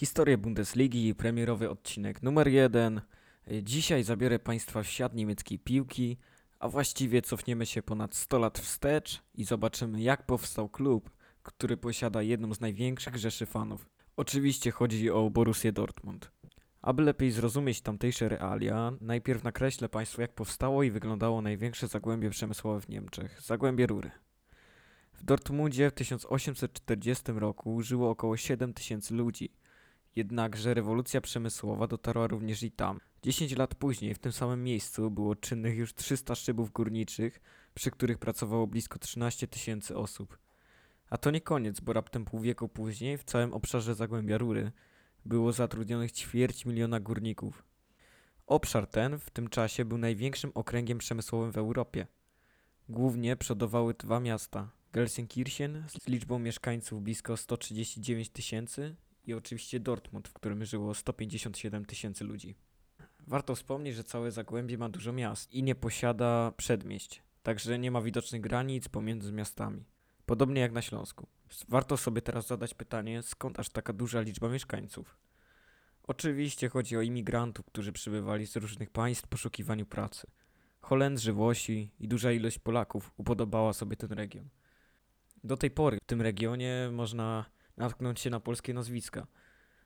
Historię Bundesligi, premierowy odcinek numer jeden. Dzisiaj zabiorę Państwa w świat niemieckiej piłki, a właściwie cofniemy się ponad 100 lat wstecz i zobaczymy jak powstał klub, który posiada jedną z największych rzeszy fanów. Oczywiście chodzi o Borussię Dortmund. Aby lepiej zrozumieć tamtejsze realia, najpierw nakreślę Państwu jak powstało i wyglądało największe zagłębie przemysłowe w Niemczech, zagłębie Rury. W Dortmundzie w 1840 roku żyło około 7 tysięcy ludzi. Jednakże rewolucja przemysłowa dotarła również i tam. 10 lat później w tym samym miejscu było czynnych już 300 szybów górniczych, przy których pracowało blisko 13 tysięcy osób. A to nie koniec, bo raptem pół wieku później w całym obszarze Zagłębia Rury było zatrudnionych ćwierć miliona górników. Obszar ten w tym czasie był największym okręgiem przemysłowym w Europie. Głównie przodowały dwa miasta, Gelsenkirchen z liczbą mieszkańców blisko 139 tysięcy i oczywiście Dortmund, w którym żyło 157 tysięcy ludzi. Warto wspomnieć, że całe Zagłębie ma dużo miast i nie posiada przedmieść, także nie ma widocznych granic pomiędzy miastami. Podobnie jak na Śląsku. Warto sobie teraz zadać pytanie, skąd aż taka duża liczba mieszkańców? Oczywiście chodzi o imigrantów, którzy przybywali z różnych państw w poszukiwaniu pracy. Holendrzy, Włosi i duża ilość Polaków upodobała sobie ten region. Do tej pory w tym regionie można natknąć się na polskie nazwiska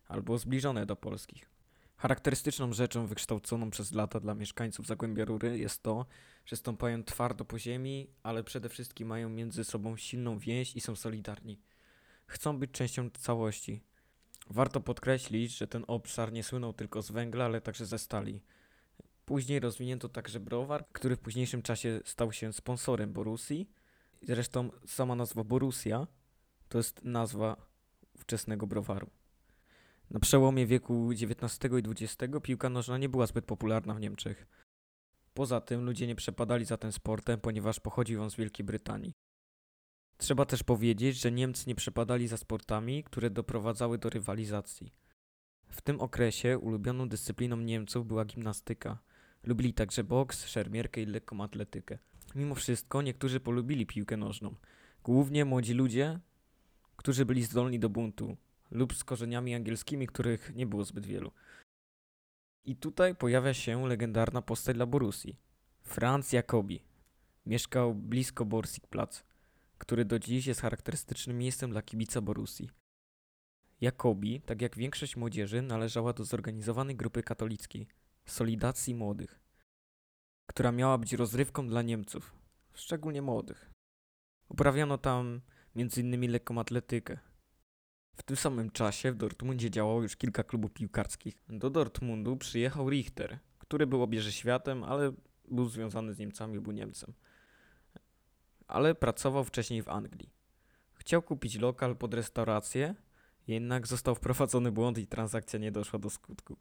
albo zbliżone do polskich. Charakterystyczną rzeczą wykształconą przez lata dla mieszkańców Zagłębia Rury jest to, że stąpają twardo po ziemi, ale przede wszystkim mają między sobą silną więź i są solidarni. Chcą być częścią całości. Warto podkreślić, że ten obszar nie słynął tylko z węgla, ale także ze stali. Później rozwinięto także browar, który w późniejszym czasie stał się sponsorem Borussii. Zresztą sama nazwa Borussia to jest nazwa ówczesnego browaru. Na przełomie wieku XIX i XX piłka nożna nie była zbyt popularna w Niemczech. Poza tym ludzie nie przepadali za tym sportem, ponieważ pochodził on z Wielkiej Brytanii. Trzeba też powiedzieć, że Niemcy nie przepadali za sportami, które doprowadzały do rywalizacji. W tym okresie ulubioną dyscypliną Niemców była gimnastyka. Lubili także boks, szermierkę i lekką atletykę. Mimo wszystko niektórzy polubili piłkę nożną. Głównie młodzi ludzie, którzy byli zdolni do buntu lub z korzeniami angielskimi, których nie było zbyt wielu. I tutaj pojawia się legendarna postać dla Borussii. Franz Jacobi. Mieszkał blisko Borsigplatz, który do dziś jest charakterystycznym miejscem dla kibica Borussii. Jacobi, tak jak większość młodzieży, należała do zorganizowanej grupy katolickiej Solidacji Młodych, która miała być rozrywką dla Niemców, szczególnie młodych. Uprawiano tam m.in. lekką atletykę. W tym samym czasie w Dortmundzie działało już kilka klubów piłkarskich. Do Dortmundu przyjechał Richter, który był obierze światem, ale był związany z Niemcami, był Niemcem. Ale pracował wcześniej w Anglii. Chciał kupić lokal pod restaurację, jednak został wprowadzony błąd i transakcja nie doszła do skutku.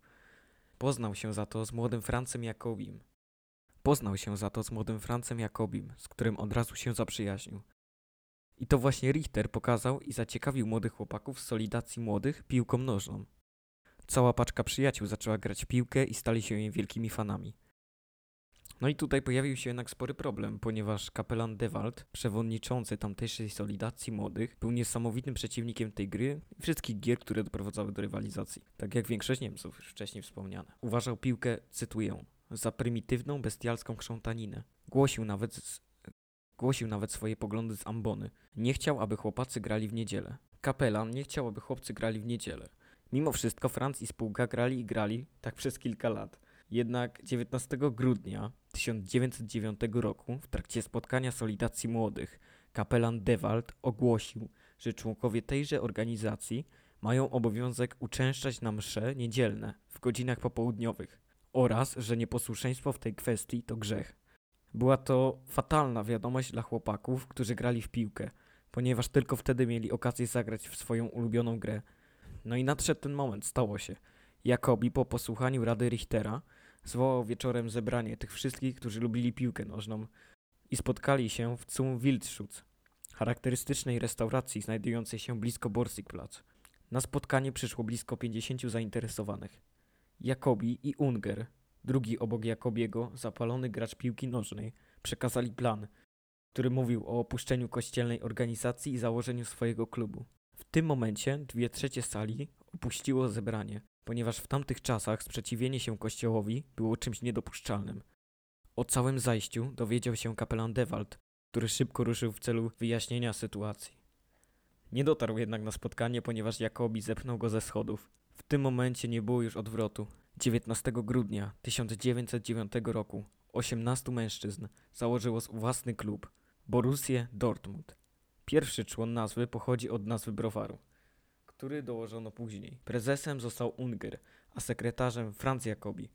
Poznał się za to z młodym Francem Jakobim. Poznał się za to z młodym Francem Jakobim, z którym od razu się zaprzyjaźnił. I to właśnie Richter pokazał i zaciekawił młodych chłopaków z Solidacji Młodych piłką nożną. Cała paczka przyjaciół zaczęła grać piłkę i stali się jej wielkimi fanami. No i tutaj pojawił się jednak spory problem, ponieważ kapelan Dewald, przewodniczący tamtejszej Solidacji Młodych, był niesamowitym przeciwnikiem tej gry i wszystkich gier, które doprowadzały do rywalizacji, tak jak większość Niemców, już wcześniej wspomniane. Uważał piłkę, cytuję, za prymitywną, bestialską krzątaninę. Głosił nawet Głosił nawet swoje poglądy z ambony. Nie chciał, aby chłopacy grali w niedzielę. Kapelan nie chciał, aby chłopcy grali w niedzielę. Mimo wszystko Franz i spółka grali i grali tak przez kilka lat. Jednak 19 grudnia 1909 roku w trakcie spotkania Solidacji Młodych kapelan Dewald ogłosił, że członkowie tejże organizacji mają obowiązek uczęszczać na msze niedzielne w godzinach popołudniowych oraz, że nieposłuszeństwo w tej kwestii to grzech. Była to fatalna wiadomość dla chłopaków, którzy grali w piłkę, ponieważ tylko wtedy mieli okazję zagrać w swoją ulubioną grę. No i nadszedł ten moment, stało się. Jakobi po posłuchaniu rady Richtera zwołał wieczorem zebranie tych wszystkich, którzy lubili piłkę nożną i spotkali się w Zum Wildschutz, charakterystycznej restauracji znajdującej się blisko Borsigplatz. Na spotkanie przyszło blisko 50 zainteresowanych. Jakobi i Unger, Drugi obok Jakobiego, zapalony gracz piłki nożnej, przekazali plan, który mówił o opuszczeniu kościelnej organizacji i założeniu swojego klubu. W tym momencie dwie trzecie sali opuściło zebranie, ponieważ w tamtych czasach sprzeciwienie się kościołowi było czymś niedopuszczalnym. O całym zajściu dowiedział się kapelan Dewald, który szybko ruszył w celu wyjaśnienia sytuacji. Nie dotarł jednak na spotkanie, ponieważ Jakobi zepchnął go ze schodów. W tym momencie nie było już odwrotu. 19 grudnia 1909 roku 18 mężczyzn założyło własny klub Borussię Dortmund. Pierwszy człon nazwy pochodzi od nazwy browaru, który dołożono później. Prezesem został Unger, a sekretarzem Franz Jacobi.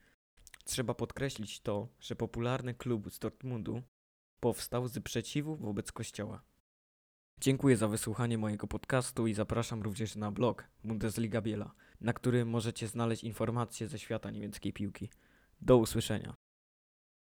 Trzeba podkreślić to, że popularny klub z Dortmundu powstał z sprzeciwu wobec kościoła. Dziękuję za wysłuchanie mojego podcastu i zapraszam również na blog Bundesliga Biela, na którym możecie znaleźć informacje ze świata niemieckiej piłki. Do usłyszenia.